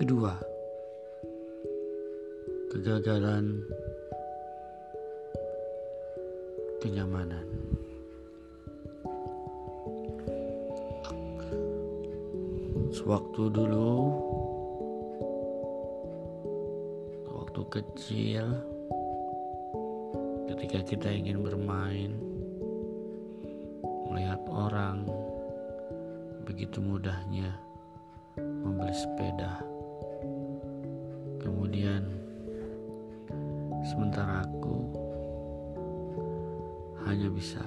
Kedua, kegagalan kenyamanan. Sewaktu dulu, waktu kecil, ketika kita ingin bermain, melihat orang begitu mudahnya membeli sepeda. Kemudian, sementara aku hanya bisa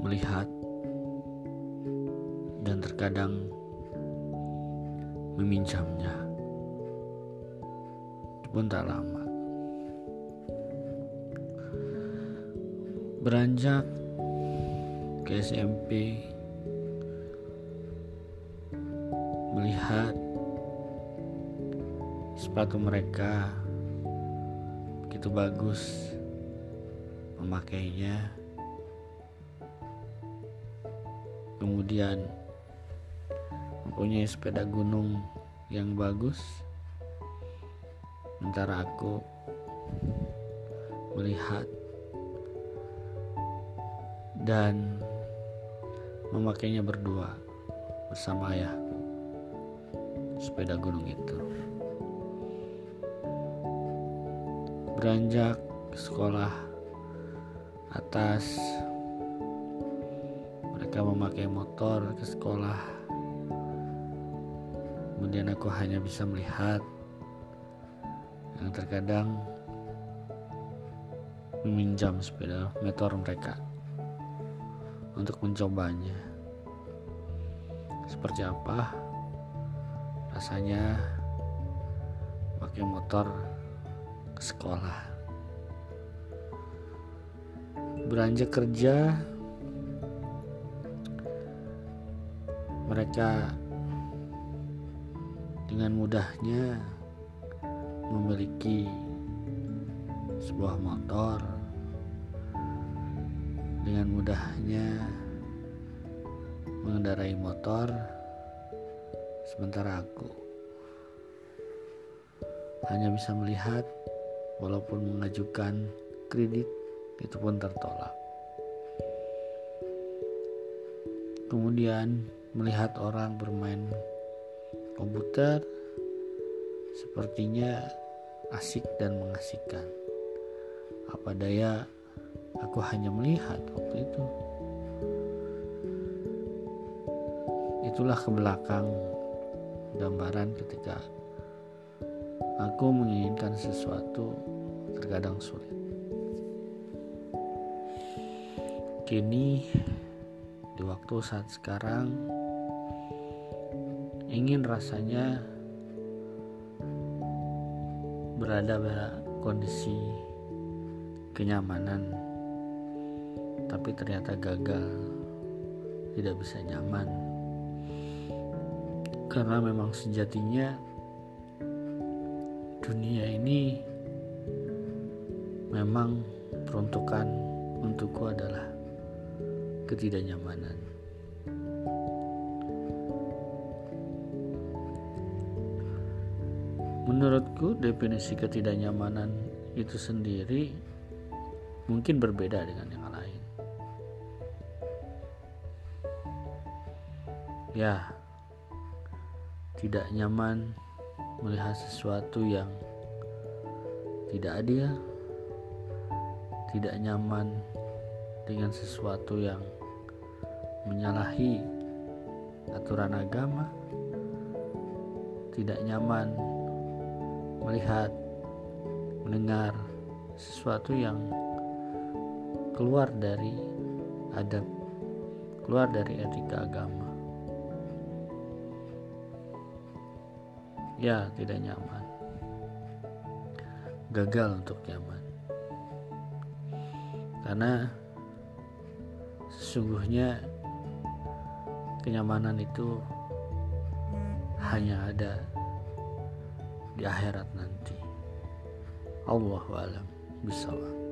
melihat dan terkadang meminjamnya. Pun tak lama. Beranjak ke SMP melihat sepatu mereka. Begitu bagus memakainya. Kemudian mempunyai sepeda gunung yang bagus. Sementara aku melihat dan memakainya berdua bersama ayahku. Sepeda gunung itu beranjak ke sekolah atas. Mereka memakai motor ke sekolah. Kemudian aku hanya bisa melihat. Yang terkadang meminjam sepeda motor mereka untuk mencobanya. Seperti apa rasanya pakai motor sekolah. Beranjak kerja. Mereka dengan mudahnya memiliki sebuah motor. Dengan mudahnya mengendarai motor. Sementara aku hanya bisa melihat walaupun mengajukan kredit itu pun tertolak. Kemudian melihat orang bermain komputer sepertinya asik dan mengasihkan. Apa daya aku hanya melihat waktu itu. Itulah ke belakang gambaran ketika aku menginginkan sesuatu terkadang sulit. Kini di waktu saat sekarang ingin rasanya berada pada kondisi kenyamanan tapi ternyata gagal tidak bisa nyaman karena memang sejatinya dunia ini memang peruntukan untukku adalah ketidaknyamanan. Menurutku definisi ketidaknyamanan itu sendiri mungkin berbeda dengan yang lain. Ya, tidak nyaman melihat sesuatu yang tidak adil, tidak nyaman dengan sesuatu yang menyalahi aturan agama, tidak nyaman melihat, mendengar sesuatu yang keluar dari adab, keluar dari etika agama. Ya tidak nyaman. Gagal untuk nyaman. Karena sesungguhnya kenyamanan itu hanya ada di akhirat nanti. Allah alam. Bisawab